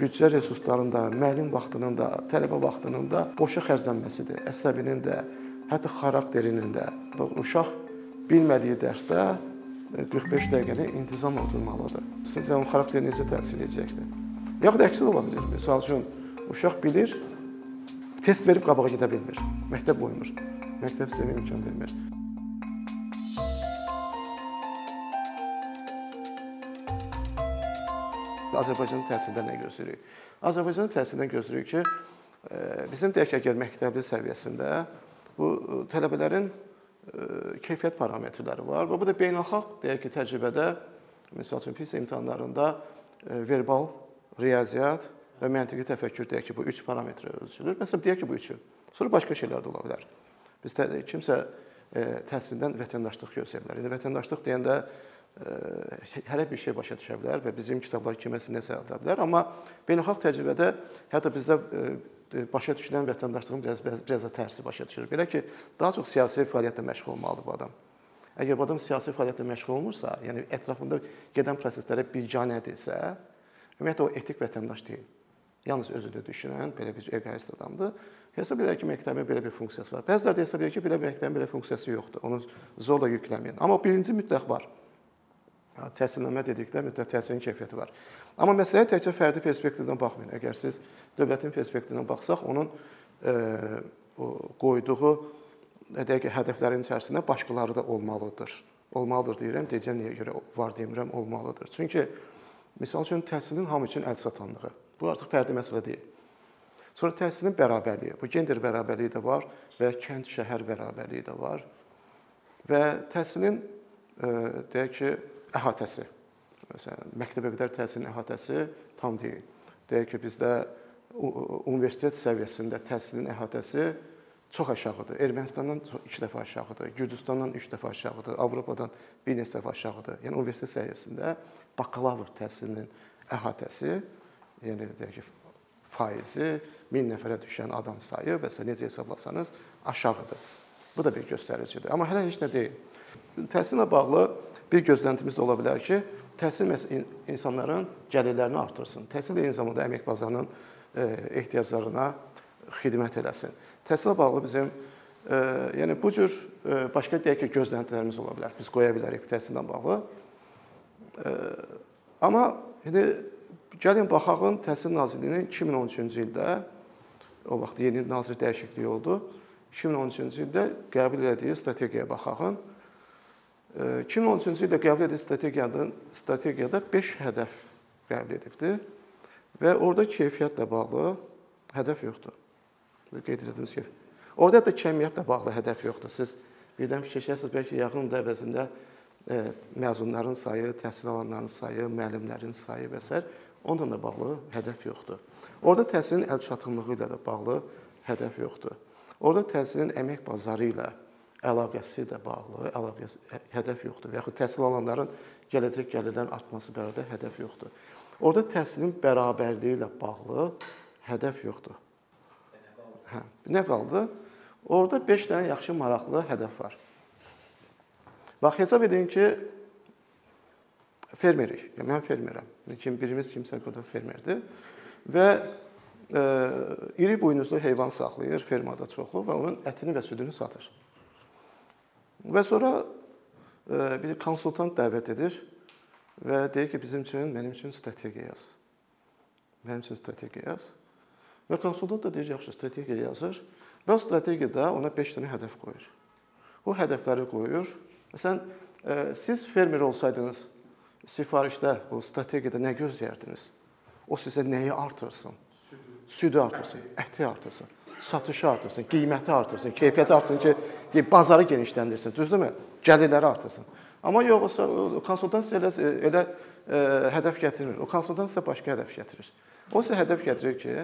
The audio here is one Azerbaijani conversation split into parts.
büdcə resurslarının da, müəllim vaxtının da, tələbə vaxtının da boşa xərclənməsidir. Əsəbinin də, hətta xarakterinin də. Uşaq bilmədiyi dərsdə 45 dəqiqəni intizam oturmalıdır. Sizcə onun xarakterinə necə təsir edəcəkdir? Yaxud əksi ola bilər. Məsəl üçün uşaq bilir, test verib qabağa gedə bilmir. Məktəb qoymur. Məktəb sizə imkan vermir. Azərbaycanın təhsildə nə gözləyirik? Azərbaycanın təhsildən gözləyirik ki, e, bizim deyək əgər məktəbli səviyyəsində bu e, tələbələrin e, keyfiyyət parametrləri var və bu da beynəlxalq deyək ki, təcrübədə məsəl üçün PISA imtahanlarında verbal, riyaziyyat və məntiqi təfəkkür deyək ki, bu 3 parametrə ölçülür. Məsələn, deyək ki, bu üçü. Sonra başqa şeylər də ola bilər. Biz kimsə təhsildən vətəndaşlıq gözləyə bilər. İndi vətəndaşlıq deyəndə hər bir şey başa düşə bilər və bizim kitablar kiməsə nəsə yaza bilər, amma beynəlxalq təcrübədə hətta bizdə başa düşülən vətəndaşlığın biraz biraz da tərsi başa düşülür. Belə ki, daha çox siyasi fəaliyyətlə məşğul olmalıdır bu adam. Əgər bu adam siyasi fəaliyyətlə məşğul olmursa, yəni ətrafında gedən proseslərə biganədirsə, ümumiyyətlə o etik vətəndaş deyil. Yalnız özünü düşünən belə bir egoist adamdır. Hesab edir ki, məktəbin belə bir funksiyası var. Bəziləri də hesab edir ki, belə məktəbin belə funksiyası yoxdur. Onu zorla yükləməyin. Amma birinci mütləq var. Təhsilnamə dedikdə mütləq təhsilin keyfiyyəti var. Amma məsələyə təkcə fərdi perspektivdən baxmayın. Əgər siz dövlətin perspektivindən baxsaq, onun e, qoyduğu deyək ki, hədəflərin içərisində başqaları da olmalıdır. Olmalıdır deyirəm, deyəcəm niyə görə var demirəm, olmalıdır. Çünki misal üçün təhsilin hamı üçün əlçatanlığı. Bu artıq fərdi məsələ deyil. Sonra təhsilin bərabərliyi. Bu gender bərabərliyi də var və kənd şəhər bərabərliyi də var. Və təhsilin e, deyək ki, əhatəsi. Məsələn, məktəbə qədər təhsilin əhatəsi tam deyil. Deyək ki, bizdə universitet səviyyəsində təhsilin əhatəsi çox aşağıdır. Ermənistandan 2 dəfə aşağıdır, Gürcüstandan 3 dəfə aşağıdır, Avropadan bir neçə dəfə aşağıdır. Yəni universitet səviyyəsində bakalavr təhsilinin əhatəsi, yəni deyək ki, faizi 1000 nəfərə düşən adam sayı və s. necə hesablasanız aşağıdır. Bu da bir göstəricidir. Amma hələ heç nə deyil. Təhsillə bağlı bir gözləntimiz də ola bilər ki, təhsil insanların gəlirlərini artırsın. Təhsil eyni zamanda əmək bazarının e, ehtiyaclarına xidmət eləsin. Təhsilə bağlı bizim e, yəni bu cür e, başqa deyək ki, gözləntilərimiz ola bilər. Biz qoya bilərik təhsillə bağlı. Amma indi gəlin baxağın Təhsil Nazirliyinin 2013-cü ildə o vaxt yeni nazir dəyişikliyi oldu. 2013-cü ildə qəbul etdiyi strategiyaya baxağın. 2013-cü ildə qəbul edilmiş strategiyanın strategiyada 5 hədəf qəbul edibdi və orada keyfiyyətlə bağlı hədəf yoxdur. Qeyd etdiyimiz kimi. Orada da kəmiyyətlə bağlı hədəf yoxdur. Siz birdən fikirləşirsiniz bəlkə yaxın ildə əvəzində e, məzunların sayı, təhsil alanların sayı, müəllimlərin sayı və s. onunla da bağlı hədəf yoxdur. Orada təhsilin əlçatımlığı ilə də bağlı hədəf yoxdur. Orada təhsilin əmək bazarı ilə əlaqəsi də bağlı, əlaqəsi hədəf yoxdur və yaxud təhsil alanların gələcək gəlirlərin artması barədə hədəf yoxdur. Orada təhsilin bərabərliyi ilə bağlı hədəf yoxdur. Hə, nə qaldı? Orada 5 dənə yaxşı maraqlı hədəf var. Bax hesab edin ki fermerik. Yəni mən fermerəm. Kim birimiz kimsə burada fermerdir və e, iri buynuzlu heyvan saxlayır fermada çoxlu və onun ətini və südünü satır. Və sonra e, bir konsultant dəvət edir və deyir ki, bizim üçün, mənim üçün strategiya yaz. Mənim üçün strategiya yaz. Və konsultant da deyir, yaxşı, strategiya yazır və o strategiyada ona 5 dənə hədəf qoyur. O hədəfləri qoyur. Məsələn, e, siz fermer olsaydınız, sifarişdə, o strategiyada nə gözləyərdiniz? O sizə nəyi artırsın? Südü artırsın, əti artırsın satışı artırsın, qiyməti artırsın, keyfiyyəti artırsın ki, bazarı genişləndirsin, düzdürmü? Gəlirləri artırsın. Amma yox, o konsultasiya elə elə ə, hədəf gətirmir. O konsultasiya başqa hədəf gətirir. O isə hədəf gətirir ki,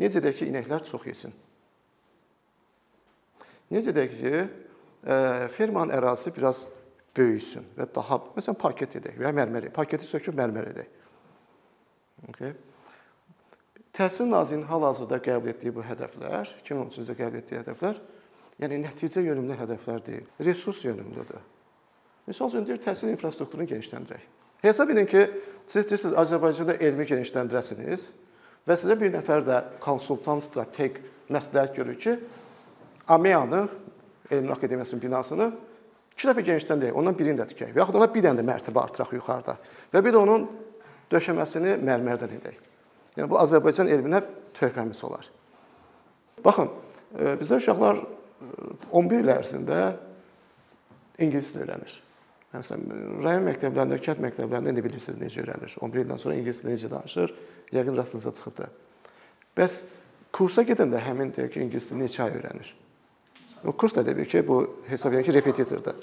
necə deyək ki, inəklər çox yesin. Necə deyək ki, ə, fermanın ərazisi biraz böyüsün və daha, məsələn, parket edək və ya mərmər, parketi söküb mərmər edək. Okay. Təhsil Nazirliyinin hal-hazırda qəbul etdiyi bu hədəflər, 2013-cü ildə qəbul etdiyi hədəflər, yəni nəticə yönümlü hədəflər deyil, resurs yönümlüdür. Məsəl üçün deyir, təhsil infrastrukturunu genişləndirək. Hesab edin ki, siz istəyirsiniz Azərbaycanda elmi genişləndirəsiniz. Və sizə bir nəfər də konsultant, strateq məsləhət görür ki, AMEA-nı, Elmlər Akademiyasının binasını 2 dəfə genişdən deyək, ondan birini də tikək və yaxud ona bir dənə də mərtəbə artıraq yuxarıda və bir də onun döşəməsini mərmərdən edək. Yəni bu Azərbaycan elminə töhfəmiz olar. Baxın, e, bizdə uşaqlar 11 il ərzində ingilis dili öyrənir. Məsələn, rayon məktəblərində, kənd məktəblərində indi bilirsiniz necə öyrənir. 11 ildən sonra ingilis dili necə danışır, yəqin rastınıza çıxıbdı. Bəs kursa gedəndə həmin deyək ki, ingilis dilini neçə ay öyrənir? O kurs da demək ki, bu hesab edən ki, repetitordur.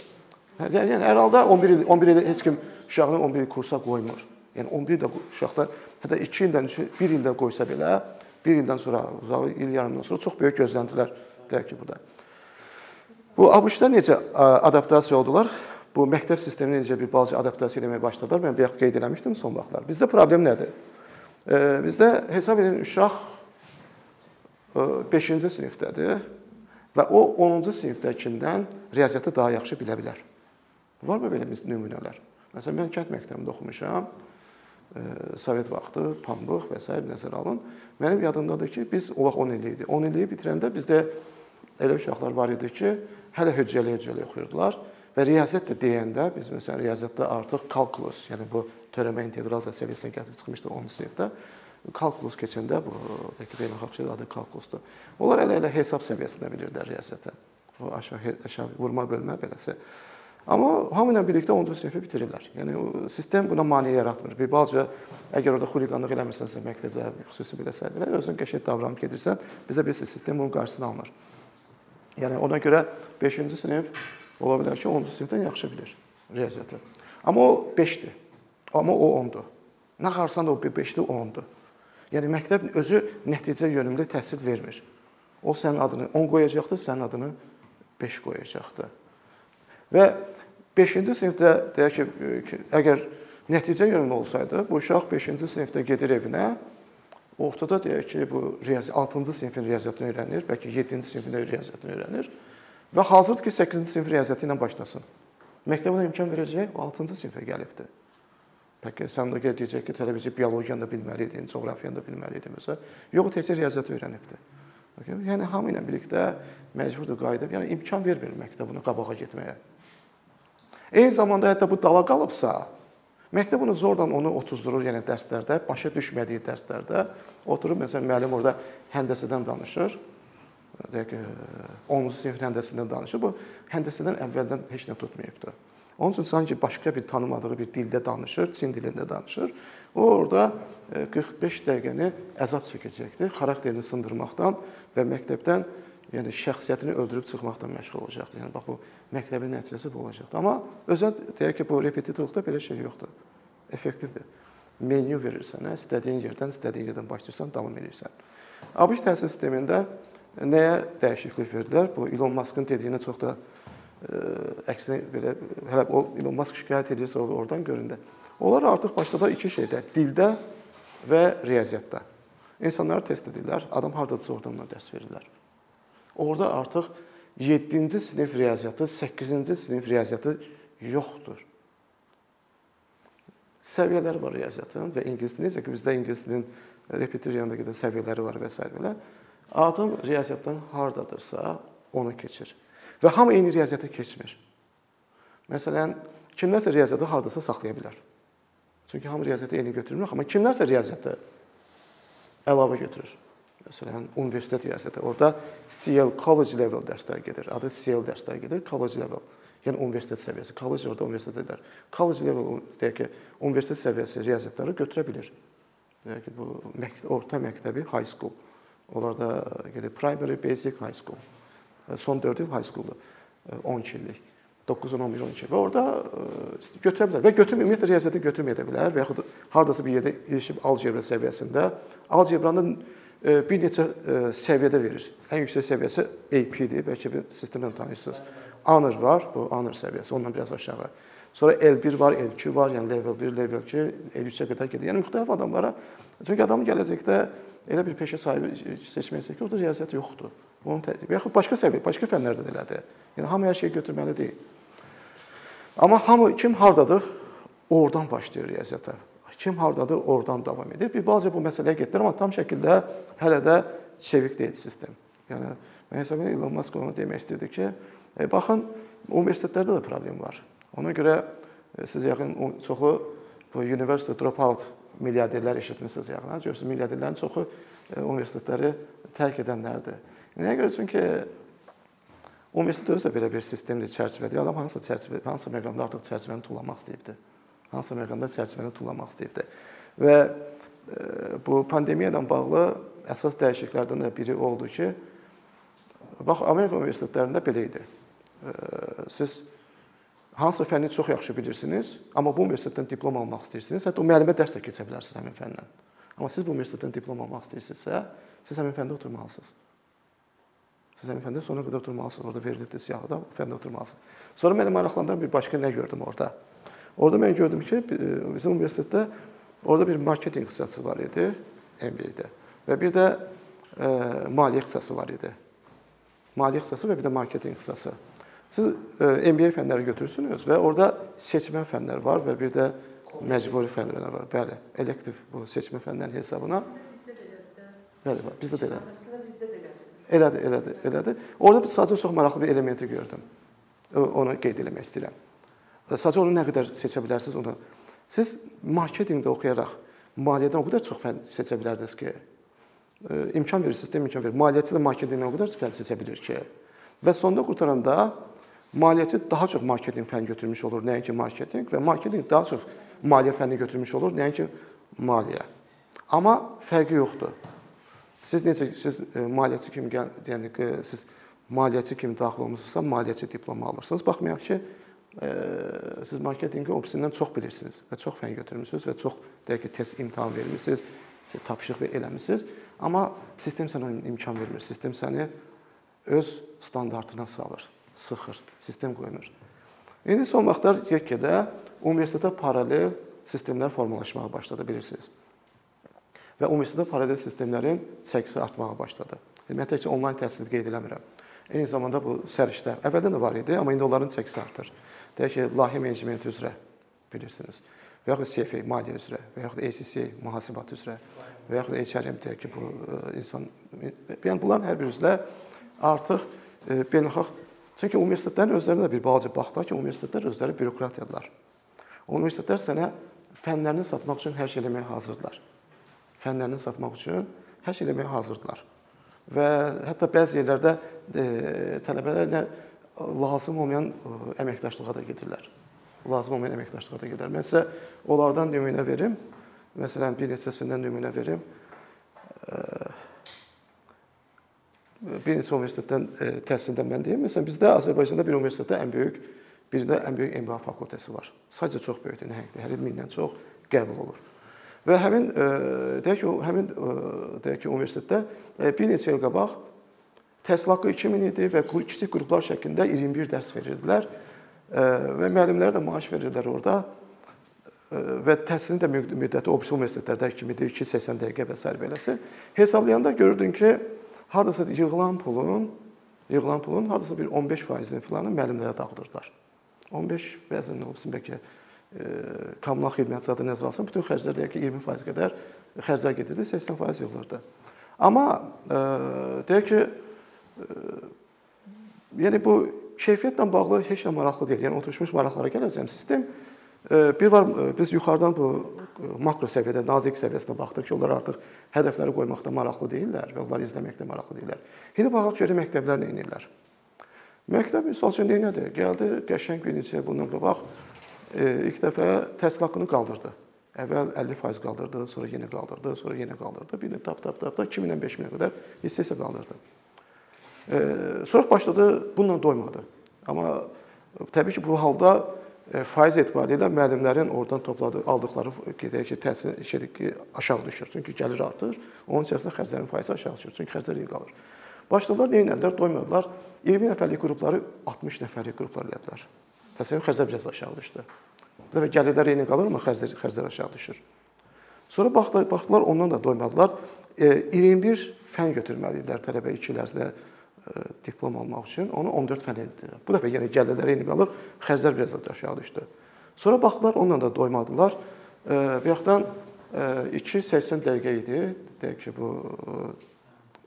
Yəni, yəni hər halda 11 il 11 il heç kim uşağını 11 il kursa qoymur. Yəni 11 ildə uşaqda hətta 2 ildən 1 ildə qoysa belə, 1 ildən sonra, uzağı il yarımdan sonra çox böyük gözləntilər deyək ki, burada. Bu ABŞ-da necə adaptasiya oldular? Bu məktəb sisteminə necə bir balaca adaptasiya etməyə başladılar? Mən bayaq qeyd eləmişdim son vaxtlar. Bizdə problem nədir? Bizdə hesab edin uşaq 5-ci sinifdədir və o 10-cu sinifdəkindən riyaziyyatı daha yaxşı bilə bilər. Varmı belə nümunələr? Məsələn, mən kənd məktəbində oxumuşam. Sovet vaxtı, pambıq və s. nəzərə alın. Mənim yadımdadır ki, biz o vaxt 10 il idi. 10 illiyi bitirəndə bizdə elə uşaqlar var idi ki, hələ hüccəli-hüccəli oxuyurdular və riyaziyyat da deyəndə biz məsələn riyaziyyatda artıq kalkulus, yəni bu törəmə inteqrasiya səviyyəsinə gəlib çıxmışdı 10-cu sinifdə. Kalkulus keçəndə bu təkcə beynəlxalq şey adı kalkulusdur. Onlar elə-elə hesab səviyyəsində bilirdilər riyaziyyatı. O aşağı aşağı vurma bölmə beləsi. Amma hamı ilə birlikdə 10-cu sinifi bitirirlər. Yəni sistem buna maneə yaratmır. Bir balaca əgər orada xuliqanlıq eləmirsənsə məktəbdə xüsusi belə səhvlər özün qəşəng davranıb gedirsən, bizə bir sistem bunun qarşısını almır. Yəni ona görə 5-ci sinif ola bilər ki, 10-cu sinifdən yaxşı bilir riyaziyyatı. Amma o 5-dir. Amma o 10-dur. Nə xarsan da o 5-dir, o 10-dur. Yəni məktəb özü nəticə yönümlü təhsil vermir. O sənin adını 10 qoyacaqdır, sənin adını 5 qoyacaqdır. Və 5-ci sinifdə deyək ki, əgər nəticə yönümlü olsaydı, bu uşaq 5-ci sinifdə gedir evinə, ortada deyək ki, bu riyazi 6-cı sinifin riyaziyyatını öyrənir, bəlkə 7-ci sinifin riyaziyyatını öyrənir və hazırdır ki, 8-ci sinif riyaziyyatı ilə başlasın. Məktəb ona imkan verəcək, o 6-cı sinifə gəlibdir. Bəlkə sən də deyəcək ki, tələbəci biologiyanı da bilməli idin, coğrafiyanı da bilməli idin məsələn. Yox, təkcə riyaziyyat öyrənibdi. Yəni hamı ilə birlikdə məcburdur qayıdıb, yəni imkan vermir məktəb buna qabağa getməyə. Eyni zamanda hətta bu dala qalıbsa, məktəb onu zorla onu otuzdurur, yəni dərslərdə, başa düşmədiyi dərslərdə oturub məsələn müəllim orada həndəsədən danışır. Deyək ki, 10-cu sinif həndəsindən danışır. Bu həndəsədən əvvəldən heç nə tutmayıbdı. Onun üçün sanki başqa bir tanımadığı bir dildə danışır, Çin dilində danışır. O orada 45 e, dəqiqəni əzab çəkəcəkdir, xarakterini sındırmaqdan və məktəbdən yəni şəxsiyyətini öldürüb çıxmaqdan məşğul olacaqdır. Yəni bax bu məktəbin nəticəsi bu olacaqdır. Amma özəl deyək ki, bu repetitorluqda belə şey yoxdur. Effektivdir. Menyu verirsən, hə, istədiyin yerdən, istədiyin yerdən başlayırsan, davam edirsən. ABŞ təhsil sistemində nəyə dəyişiklik verdilər? Bu Elon Muskın dediyinə çox da əksinə belə hələ o Elon Musk şikayət edirsə oradan göründə. Onlar artıq başladılar iki şeydə, dildə və riyaziyyatda. İnsanları test edirlər, adam hardadırsa oradan ona dərs verirlər. Orada artıq 7-ci sinif riyaziyyatı, 8-ci sinif riyaziyyatı yoxdur. Səviyyələri var riyaziyyatın və ingilis dili, necə ki bizdə ingilis dilinin repetitoriyanda qədər səviyyələri var və s. belə. Adam riyaziyyatdan hardadırsa, onu keçir. Və hamı eyni riyaziyyata keçmir. Məsələn, kimlərsə riyaziyyatı hardasa saxlaya bilər. Çünki hamı riyaziyyatı eyni götürmür, amma kimlərsə riyaziyyatı əlavə götürür. Məsələn, universitet riyaziyyatı. Orada CL college level dərslər gedir. Adı CL dərslər gedir, college level. Yəni universitet səviyyəsi. College orada universitet edir. College level deyək ki, universitet səviyyəsi riyaziyyatları götürə bilir. Yəni ki, bu məktəb, orta məktəbi high school. Onlarda gedir primary, basic, high school son 4 il high school-dur. 12 illik. 9 10 11 12 və orada götürə bilər və götürmə ümumiyyətlə riyaziyyatı götürməyə də bilər və yaxud hardasa bir yerdə ilişib algebra səviyyəsində algebranın bir neçə səviyyədə verir. Ən yüksək səviyyəsi AP-dir, bəlkə bir sistemdən tanıyırsınız. Honor var, bu honor səviyyəsi, ondan biraz aşağı. Sonra L1 var, L2 var, yəni level 1, level 2, L3-ə qədər gedir. Yəni müxtəlif adamlara çünki adam gələcəkdə elə bir peşə sahibi seçməyəcək ki, orada riyaziyyat yoxdur. Onun təcrübə yaxud başqa səviyyə, başqa fənlərdə də elədir. Yəni hamı hər şeyi götürməli deyil. Amma hamı kim hardadır? Oradan başlayır riyaziyyata. Kim hardadır, oradan davam edir. Bir balaca bu məsələyə getdilər, amma tam şəkildə hələ də çevik deyil sistem. Yəni mən hesab edirəm Elon Musk onu demək istəyirdi ki, e, baxın universitetlərdə də problem var. Ona görə e, siz yaxın çoxlu bu university dropout milyarderlər eşitmisiniz yaxın. Görürsüz milyarderlərin çoxu e, universitetləri tərk edənlərdir. Nəyə görə? Çünki universitet özü də belə bir sistemdir, çərçivədir. Adam hansısa çərçivə, hansısa məqamda artıq çərçivəni tullamaq istəyibdi. Hansısa məqamda çərçivəni tullamaq istəyibdi. Və e, bu pandemiya ilə bağlı əsas dəyişikliklərdən də biri oldu ki, bax Amerika universitetlərində belə idi. E, siz hansısa fənni çox yaxşı bilirsiniz, amma bu universitetdən diplom almaq istəyirsiniz, hətta o müəllimə dərs də keçə bilərsiniz həmin fəndən. Amma siz bu universitetdən diplom almaq istəyirsinizsə, siz həmin fəndə oturmalısınız. Siz həmin fəndə sonuna qədər oturmalısınız. Orada verilibdir siyahıda, o fəndə oturmalısınız. Sonra məni maraqlandıran bir başqa nə gördüm orada? Orada mən gördüm ki, bizim universitetdə orada bir marketinq hissəsi var idi MBA-də və bir də e, maliyyə hissəsi var idi. Maliyyə hissəsi və bir də marketinq hissəsi. Siz e, MBA fənləri götürürsünüz və orada seçmə fənlər var və bir də məcburi fənlər var. Bəli, elektiv bu seçmə fənlərin hesabına. Bizdə də elədir. Bəli, bizdə də elədir. Əslində bizdə də elədir. Elədir, elədir, elədir. Orada sadəcə çox maraqlı bir elementi gördüm. Onu qeyd eləmək istəyirəm. Sadəcə onu nə qədər seçə bilərsiniz onu. Siz marketinqdə oxuyaraq maliyyədən o qədər çox fənn seçə bilərdiniz ki, imkan verir, sistem imkan verir. Maliyyəçi də marketinqdən o qədər fənn seçə bilir ki, və sonda qurtaranda maliyyəçi daha çox marketinq fənn götürmüş olur, nəinki marketinq və marketinq daha çox maliyyə fənni götürmüş olur, nəinki maliyyə. Amma fərqi yoxdur. Siz necə siz e, maliyyəçi kimi yəni ki, siz maliyyəçi kimi daxil olmusunuzsa, maliyyəçi diplomu alırsınız. Baxmayaraq ki, e, siz marketinqin opsiyanından çox bilirsiniz və çox fən götürmüsünüz və çox deyək ki, test imtahan vermisiniz, tapşırıq eləmisiniz. Amma sistem sənə imkan vermir. Sistem səni öz standartına salır, sıxır, sistem qoymur. İndi son vaxtlar get-gedə universitetə paralel sistemlər formalaşmağa başladı bilirsiniz və universitetdə paralel sistemlərin çəkisi artmağa başladı. Mən təkcə onlayn təhsil qeyd eləmirəm. Eyni zamanda bu səriştə əvvəldən də var idi, amma indi onların çəkisi artır. Deyək ki, layihə menecmenti üzrə bilirsiniz. Və yaxud CFA maliyyə üzrə, və yaxud ACCA mühasibat üzrə, və yaxud HRM deyək ki, bu e, insan yəni bunların hər biri üzrə artıq e, beynəlxalq çünki universitetlərin özlərinə də bir balaca baxdılar ki, universitetlər özləri bürokratiyadılar. Universitetlər sənə fənlərini satmaq üçün hər şey eləməyə hazırdılar fənlərini satmaq üçün hər şey eləməyə hazırdılar. Və hətta bəzi yerlərdə e, tələbələrlə lazım olmayan e, əməkdaşlığa da gedirlər. Lazım olmayan əməkdaşlığa da gedirlər. Mən sizə onlardan nümunə verim. Məsələn, bir neçəsindən nümunə verim. E, bir neçə universitetdən təhsildən mən deyim. Məsələn, bizdə Azərbaycanda bir universitetdə ən böyük, bir də ən böyük MBA fakültəsi var. Sadəcə çox böyükdür, nəhəngdir. Hər il mindən çox qəbul olur. Və həmin e, deyək ki, həmin e, deyək ki, universitetdə e, bir neçə il qabaq təhsil haqqı 2000 idi və kiçik qruplar şəklində 21 dərs verirdilər və müəllimlərə də maaş verirdilər orada və təhsilin də müddəti o birisi universitetlərdə kimidir, 280 dəqiqə və s. beləsi. Hesablayanda görürdün ki, hardasa yığılan pulun, yığılan pulun hardasa bir 15%-ni filanı müəllimlərə dağıdırdılar. 15 bəzən nə olsun bəlkə kommunal xidmət zadı nəzərə alsın, bütün xərclər deyək ki, 20% qədər xərclər gedirdi, 80% yığılırdı. Amma e, deyək ki, e, yəni bu keyfiyyətlə bağlı heç nə maraqlı deyil. Yəni oturmuş maraqlara gələcəm. Sistem bir var biz yuxarıdan bu makro səviyyədə, nazik səviyyəsinə baxdıq ki, onlar artıq hədəfləri qoymaqda maraqlı deyillər və onları izləməkdə maraqlı deyillər. İndi baxaq görək məktəblər nə edirlər. Məktəb misal üçün nədir? Gəldi qəşəng bir neçə bundan qabaq ilk dəfə təhsil haqqını qaldırdı. Əvvəl 50% qaldırdı, sonra yenə qaldırdı, sonra yenə qaldırdı. Bir də tap tap tap da 2000-dən 5000-ə qədər hissə-hissə qaldırdı. E, sonra başladı bununla doymadı. Amma təbii ki, bu halda e, faiz etibarilə müəllimlərin oradan topladığı, aldıqları gedək ki, təhsil şeydir ki, aşağı düşür. Çünki gəlir artır, onun içərisində xərclərin faizi aşağı düşür. Çünki xərclər qalır. Başladılar nə etdilər? Doymadılar. 20 nəfərlik qrupları 60 nəfərlik qruplar elədilər. Təsəvvür xərclər biraz aşağı düşdü. Bu dəfə gəlirlər eyni qalır, amma xərclər xərclər aşağı düşür. Sonra baxdılar, baxdılar ondan da doymadılar. E, 21 fən götürməli idilər tələbə 2 il ərzində e, diplom almaq üçün. Onu 14 fən etdilər. Bu dəfə yenə gəlirlər eyni qalır, xərclər biraz aşağı düşdü. Sonra baxdılar, onunla da doymadılar. bayaqdan 2-80 dəqiqə idi. Deyək ki, bu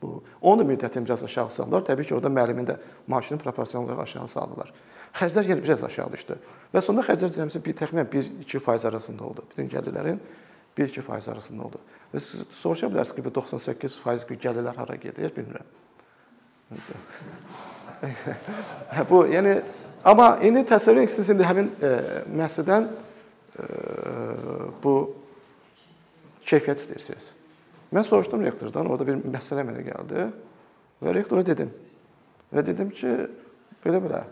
bu onun da müddətini biraz aşağı saldılar. Təbii ki, orada müəllimin də maaşını proporsional olaraq aşağı saldılar. Xərclər yenə biraz aşağı düşdü. Və sonda xərclər cəmsi bir təxminən 1-2% arasında oldu. Bütün gəlirlərin 1-2% arasında oldu. Və soruşa bilərsiniz ki, bu 98% gəlirlər hara gedir, bilmirəm. Bu, yəni amma indi təsəvvür edin ki, siz indi həmin e, müəssisədən e, bu keyfiyyət istəyirsiniz. Mən soruşdum rektordan, orada bir məsələ mənə gəldi və rektora dedim. Və dedim ki, belə-belə.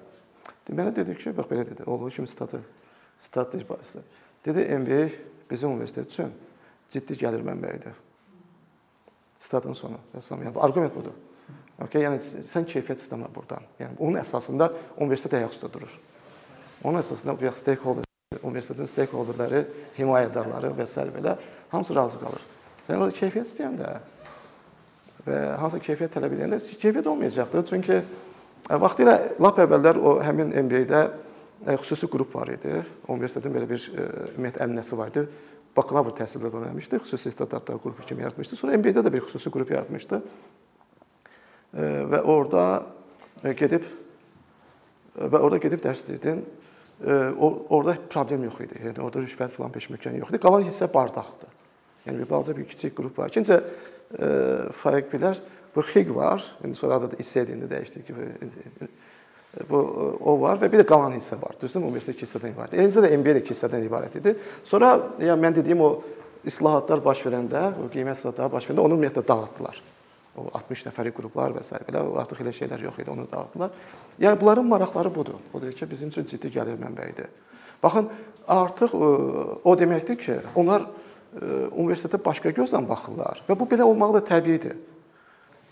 Mənə dedi ki, bax belə dedi, olduğu kimi statı, stat başçısı. Dedi, MBA bizim universitet üçün ciddi gəlir mənbəyidir. Statın sonu. Yəni arqument budur. Okay, yəni sən keyfiyyət istəmə burdan. Yəni onun əsasında universitet ayaq üstə durur. Onun əsasında bu stakeholder, universitetin stakeholderləri, himayədarları və s. belə hamısı razı qalır. Sən orada keyfiyyət istəyəndə və hansı keyfiyyət tələb edəndə keyfiyyət olmayacaqdır. Çünki e, vaxtilə lap əvvəllər o həmin MBA-də e, xüsusi qrup var idi. Universitetin belə bir e, ümumiyyətlə əmnəsi var idi bakalavr təhsildə öyrənmişdi. Xüsusi istedadlar qrupu kimi yaratmışdı. Sonra MBA-də də bir xüsusi qrup yaratmışdı. Və orada gedib və orada gedib dərs dedim. Orada problem yox idi. Yəni orada rüşvət falan peşməkan yox idi. Qalan hissə bardaqdır. Yəni bir balaca bir kiçik qrup var. İkincə fərq bilər. Bu XIG var. İndi sonra adı da ISED-ində dəyişdi ki, bu o var və bir də qalan hissə var. Düzdürmü? Universitet iki hissədən ibarət. Eləcə də MBA də iki hissədən ibarət idi. Sonra yəni mən dediyim o islahatlar baş verəndə, o qiymət islahatları baş verəndə onu ümumiyyətlə dağıtdılar. O 60 nəfərlik qruplar və s. belə artıq elə şeylər yox idi, onu dağıtdılar. Yəni bunların maraqları budur. Odur ki, bizim üçün ciddi gəlir mənbəyidir. Baxın, artıq o deməkdir ki, onlar universitetə başqa gözlə baxırlar və bu belə olmağı da təbiidir.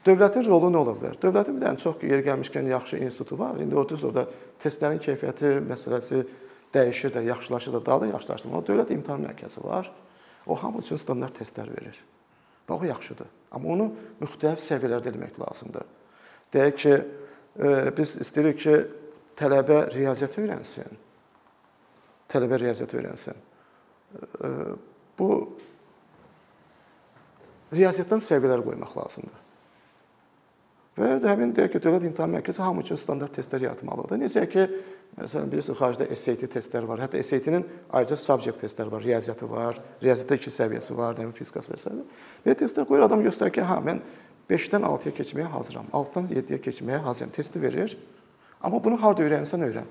Dövlətin rolu nə ola bilər? Dövlətin bir dənə çox yer gəlmişkən yaxşı institutu var. İndi orada orada testlərin keyfiyyəti məsələsi dəyişir də, yaxşılaşır da, daha da yaxşılaşdırmalı. Dövlət imtahan mərkəzi var. O hamı üçün standart testlər verir. Bax o yaxşıdır. Amma onu müxtəlif səviyyələrdə eləmək lazımdır. Deyək ki, e, biz istəyirik ki, tələbə riyaziyyat öyrənsin. Tələbə riyaziyyat öyrənsin. E, bu riyaziyyatdan səviyyələr qoymaq lazımdır. Və həmin deyək ki, Dövlət İmtahan Mərkəzi hamı üçün standart testlər yaratmalıdır. Necə ki, məsələn bilirsiniz, xaricdə SAT testlər var. Hətta SAT-nin ayrıca subject testlər var, riyaziyyatı var, riyaziyyatda 2 səviyyəsi var, nəmin fizikası və s. Və testlər qoyur adam göstərir ki, hə mən 5-dən 6-ya keçməyə hazıram, 6-dan 7-yə keçməyə hazıram. Testi verir. Amma bunu harda öyrənirsən öyrən.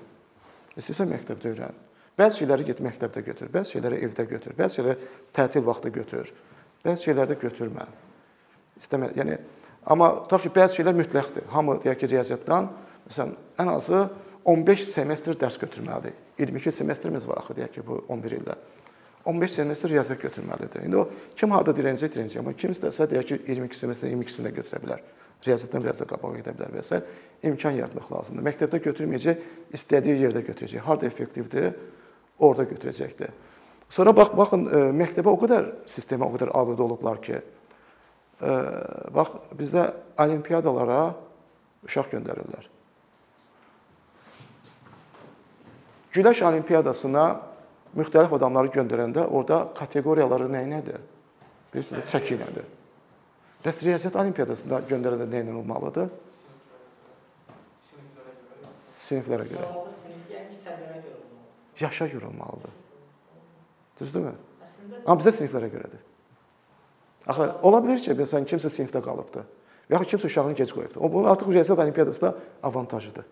İstəsən məktəbdə öyrən. Bəzi şeyləri get məktəbdə götür, bəzi şeyləri evdə götür, bəzi şeyləri tətil vaxtı götür. Bəzi şeyləri də götürmə. İstəmə, yəni Amma tutaq ki, bəzi şeylər mütləqdir. Hamı deyək ki, riyaziyyatdan məsələn ən azı 15 semestr dərs götürməlidir. 22 semestrimiz var axı deyək ki, bu 11 ildə. 15 semestr riyaziyyat götürməlidir. İndi o kim harda dirənəcək, dirənəcək. Amma kim istəsə deyək ki, 22 semestr 22-sini də götürə bilər. Riyaziyyatdan biraz da qabağa gedə bilər və s. imkan yaratmaq lazımdır. Məktəbdə götürməyəcək, istədiyi yerdə götürəcək. Harda effektivdir, orada götürəcəkdir. Sonra bax baxın, e, məktəbə o qədər sistemə o qədər aludə olublar ki, bax bizdə olimpiadalara uşaq göndərirlər. Güləş olimpiadasına müxtəlif adamları göndərəndə orada kateqoriyaları nə nədir? Bilirsiniz, çəki nədir? Bəs riyaziyyat olimpiadasında göndərəndə nə ilə olmalıdır? Siniflərə görə. Yaşa görə olmalıdır. Düzdürmü? Amma bizə siniflərə görədir. Axı ola bilər ki, məsələn kimsə sinifdə qalıbdı. Və yaxud kimsə uşağını gec qoyubdu. O bunun artıq riyaziyyat olimpiadasında avantajıdır.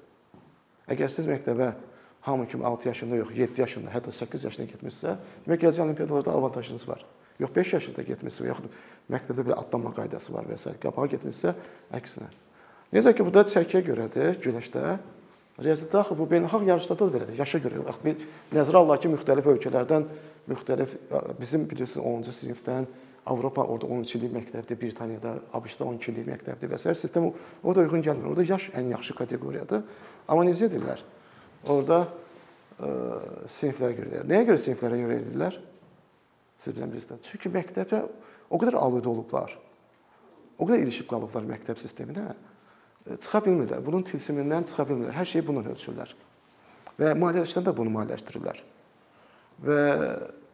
Əgər siz məktəbə hamı kimi 6 yaşında yox, 7 yaşında, hətta 8 yaşında getmisinizsə, demək gələcək olimpiadalarda avantajınız var. Yox 5 yaşında getmisinizsə, yaxud məktəbdə belə atlanma qaydası var və s. qabağa getmisinizsə, əksinə. Necə ki, burada çəkiyə görədir, güləşdə. Riyaziyyatda axı bu beynəlxalq yarışlarda da belədir. Yaşa görə. Bax bir nəzərə alaq ki, müxtəlif ölkələrdən, müxtəlif bizim bilirsiniz 10-cu sinifdən Avropa orada 12 illik məktəbdir, Britaniyada, ABŞ-da 12 illik məktəbdir və s. sistem o da uyğun gəlmir. Orada yaş ən yaxşı kateqoriyadır. Amma necə edirlər? Orada ə, e, siniflərə görə edirlər. Nəyə görə siniflərə görə edirlər? Siz bilən bilirsiniz. Çünki məktəbə o qədər aludə olublar. O qədər ilişib qalıblar məktəb sisteminə. E, çıxa bilmirlər. Bunun tilsimindən çıxa bilmirlər. Hər şeyi bununla ölçürlər. Və maliyyələşdirəndə də bunu maliyyələşdirirlər. Və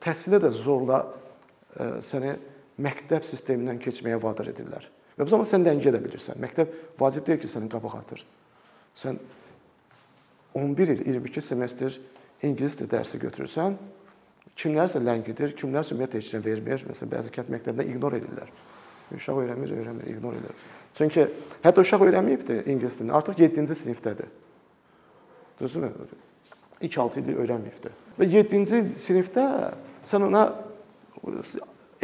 təhsilə də zorla ə, səni məktəb sistemindən keçməyə vadar edirlər. Və bu zaman sən ləngiyə də bilirsən. Məktəb vacib deyil ki, səni qabaq atır. Sən 11 il, 22 semestr ingilis dili dərsi götürürsən, kimlərsə ləngidir, kimlərsə ümumiyyətlə heç nə vermir. Məsələn, bəzi kənd məktəbində ignor edirlər. Uşaq öyrənmir, öyrənmir, ignor edir. Çünki hətta uşaq öyrənməyibdi ingilis dilini, artıq 7-ci sinifdədir. Düzdürmü? 2-6 il öyrənməyibdi. Və 7-ci sinifdə sən ona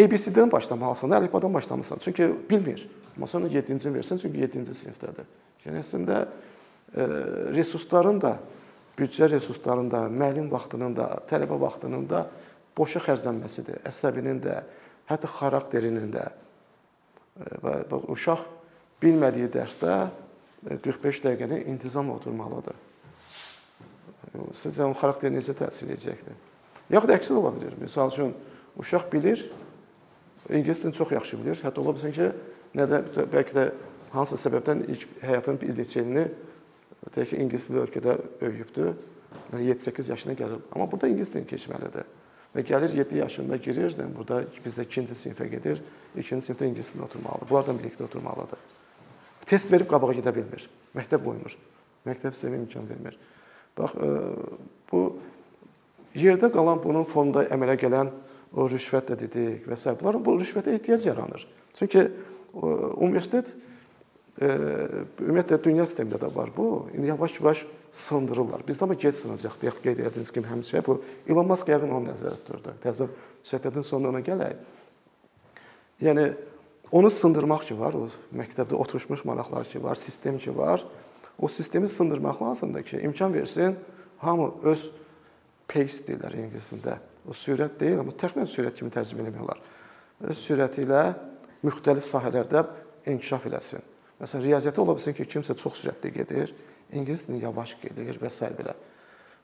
ABC-dən başlamalısan, əlifbadan başlamısan. Çünki bilmir. Amma sonra 7-ci versən, çünki 7-ci sinifdədir. Yəni əslində e, resursların da, büdcə resurslarının da, müəllim vaxtının da, tələbə vaxtının da boşa xərclənməsidir. Əsəbinin də, hətta xarakterinin də. E, və uşaq bilmədiyi dərsdə 45 e, dəqiqəni intizamla oturmalıdır. Sizcə onun xarakteri necə təsir edəcəkdir? Yaxud əksi ola bilər. Məsəl üçün uşaq bilir, ingilis dilini çox yaxşı bilir. Hətta ola bilsin ki, nə də bəlkə də hansısa səbəbdən ilk həyatının bir neçə ilini deyək ki, ingilis dili ölkədə. Yəni 7-8 yaşına gəlir. Amma burada ingilis dilini keçməlidir. Və gəlir 7 yaşında girir, burada bizdə 2-ci sinifə gedir. 2-ci sinifdə ingilis dilində oturmalıdır. Bunlardan birlikdə oturmalıdır. Test verib qabağa gedə bilmir. Məktəb qoymur. Məktəb sistemi imkan vermir. Bax e, bu yerdə qalan bunun fonunda əmələ gələn o rüşvət də dedik və s. Bunların bu rüşvətə ehtiyac yaranır. Çünki universitet e, ümumiyyətlə dünya sistemində də var bu. İndi yavaş-yavaş sındırırlar. Bizdə amma gec sınacaq. Deyək qeyd etdiyiniz kimi həmişə bu Elon Musk yəqin onu nəzərdə tuturdu. Təzə söhbətin sonuna gələk. Yəni onu sındırmaq ki var, o məktəbdə oturmuş maraqlar ki var, sistem ki var. O sistemi sındırmaq lazımdır ki, imkan versin hamı öz pace deyirlər ingiliscə o sürət deyil, amma təxminən sürət kimi tərcümə etmək olar. Öz sürəti ilə müxtəlif sahələrdə inkişaf eləsin. Məsələn, riyaziyyatı ola bilsin ki, kimsə çox sürətli gedir, ingilis dili yavaş gedir və s. belə.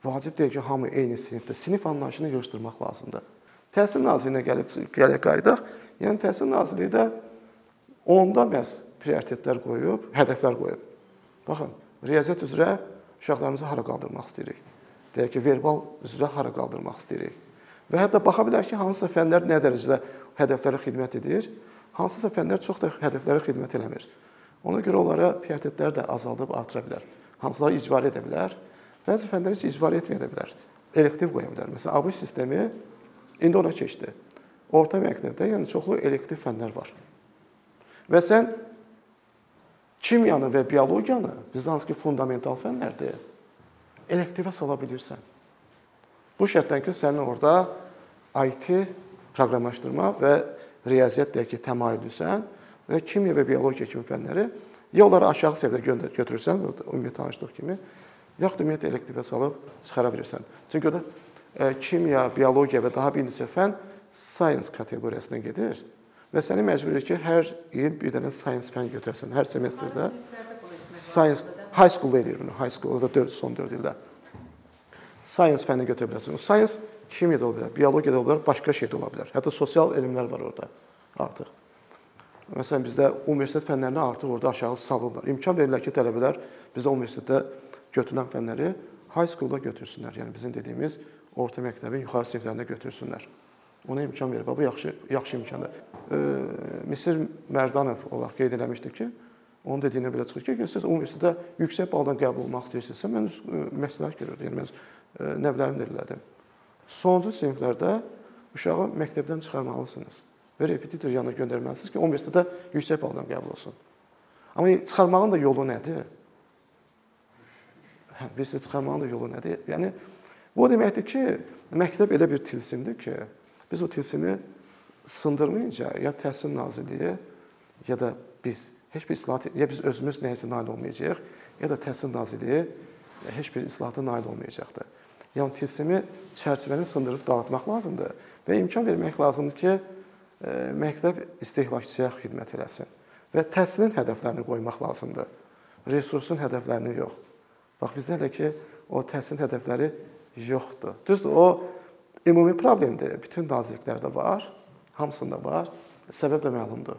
Vacib deyil ki, hamı eyni sinifdə. Sinif anlayışını yığışdırmaq lazımdır. Təhsil Nazirliyinə gəlib gələk qayıdaq. Yəni Təhsil Nazirliyi də onda məhz prioritetlər qoyub, hədəflər qoyub. Baxın, riyaziyyat üzrə uşaqlarımızı hara qaldırmaq istəyirik? Deyək ki, verbal üzrə hara qaldırmaq istəyirik? Və hətta baxa bilər ki, hansısa fənlər nə dərəcədə hədəflərə xidmət edir, hansısa fənlər çox da hədəflərə xidmət eləmir. Ona görə onlara prioritetləri də azaldıb artıra bilər. Hansıları icbari edə bilər, bəzi fənləri heç icbari etməyə də bilər. Elektiv qoya bilər. Məsələn, ABŞ sistemi indi ona keçdi. Orta məktəbdə yəni çoxlu elektiv fənlər var. Və sən kimyanı və biologiyanı, bizdə hansı ki fundamental fənlərdir, elektivə sala bilirsən. Bu şərtdən ki, sənin orada IT proqramlaşdırma və riyaziyyat deyək ki, təmayüllüsən və kimya və biologiya kimi fənləri ya onları aşağı səviyyədə götürürsən, ümumi tanışlıq kimi, yaxud ümumiyyətlə elektivə salıb çıxara bilirsən. Çünki orada e, kimya, biologiya və daha bir neçə fən science kateqoriyasına gedir və səni məcbur edir ki, hər il bir dənə science fən götürəsən, hər semestrdə. Science high school edir bunu, high school da 4 son 4 ildə science fənni götürə bilərsən. O science kimya da ola bilər, biologiya da ola bilər, başqa şey də ola bilər. Hətta sosial elmlər var orada artıq. Məsələn bizdə universitet fənlərini artıq orada aşağı salırlar. İmkan verirlər ki, tələbələr bizdə universitetdə götürülən fənləri high school-da götürsünlər. Yəni bizim dediyimiz orta məktəbin yuxarı siniflərində götürsünlər. Ona imkan verir. Bu yaxşı yaxşı imkandır. E, Misir Mərdanov olaraq qeyd eləmişdi ki, onun dediyinə belə çıxır ki, siz universitetdə yüksək baldan qəbul olmaq istəyirsinizsə, mən məsləhət görürəm. Yəni mən nəvlərimi də elədim. Sonuncu siniflərdə uşağı məktəbdən çıxarmalısınız və repetitor yanına göndərməlisiniz ki, universitetdə yüksək balla qəbul olsun. Amma çıxarmağın da yolu nədir? Hə, bilirsiniz, çıxarmağın da yolu nədir? Yəni bu deməkdir ki, məktəb elə bir tilsimdir ki, biz o tilsimi sındırmayınca ya Təhsil Nazirliyi ya da biz heç bir islahat ya biz özümüz nəyisə nail olmayacağıq, ya da Təhsil Nazirliyi heç bir islahata nail olmayacaqdır. Yəni tilsimi çərçivəni sındırıb dağıtmaq lazımdır və imkan vermək lazımdır ki, e, məktəb istehlakçıya xidmət eləsin və təhsilin hədəflərini qoymaq lazımdır. Resursun hədəflərini yox. Bax bizdə hələ ki o təhsil hədəfləri yoxdur. Düzdür, o ümumi problemdir. Bütün nazirliklərdə var, hamısında var. Səbəb də məlumdur.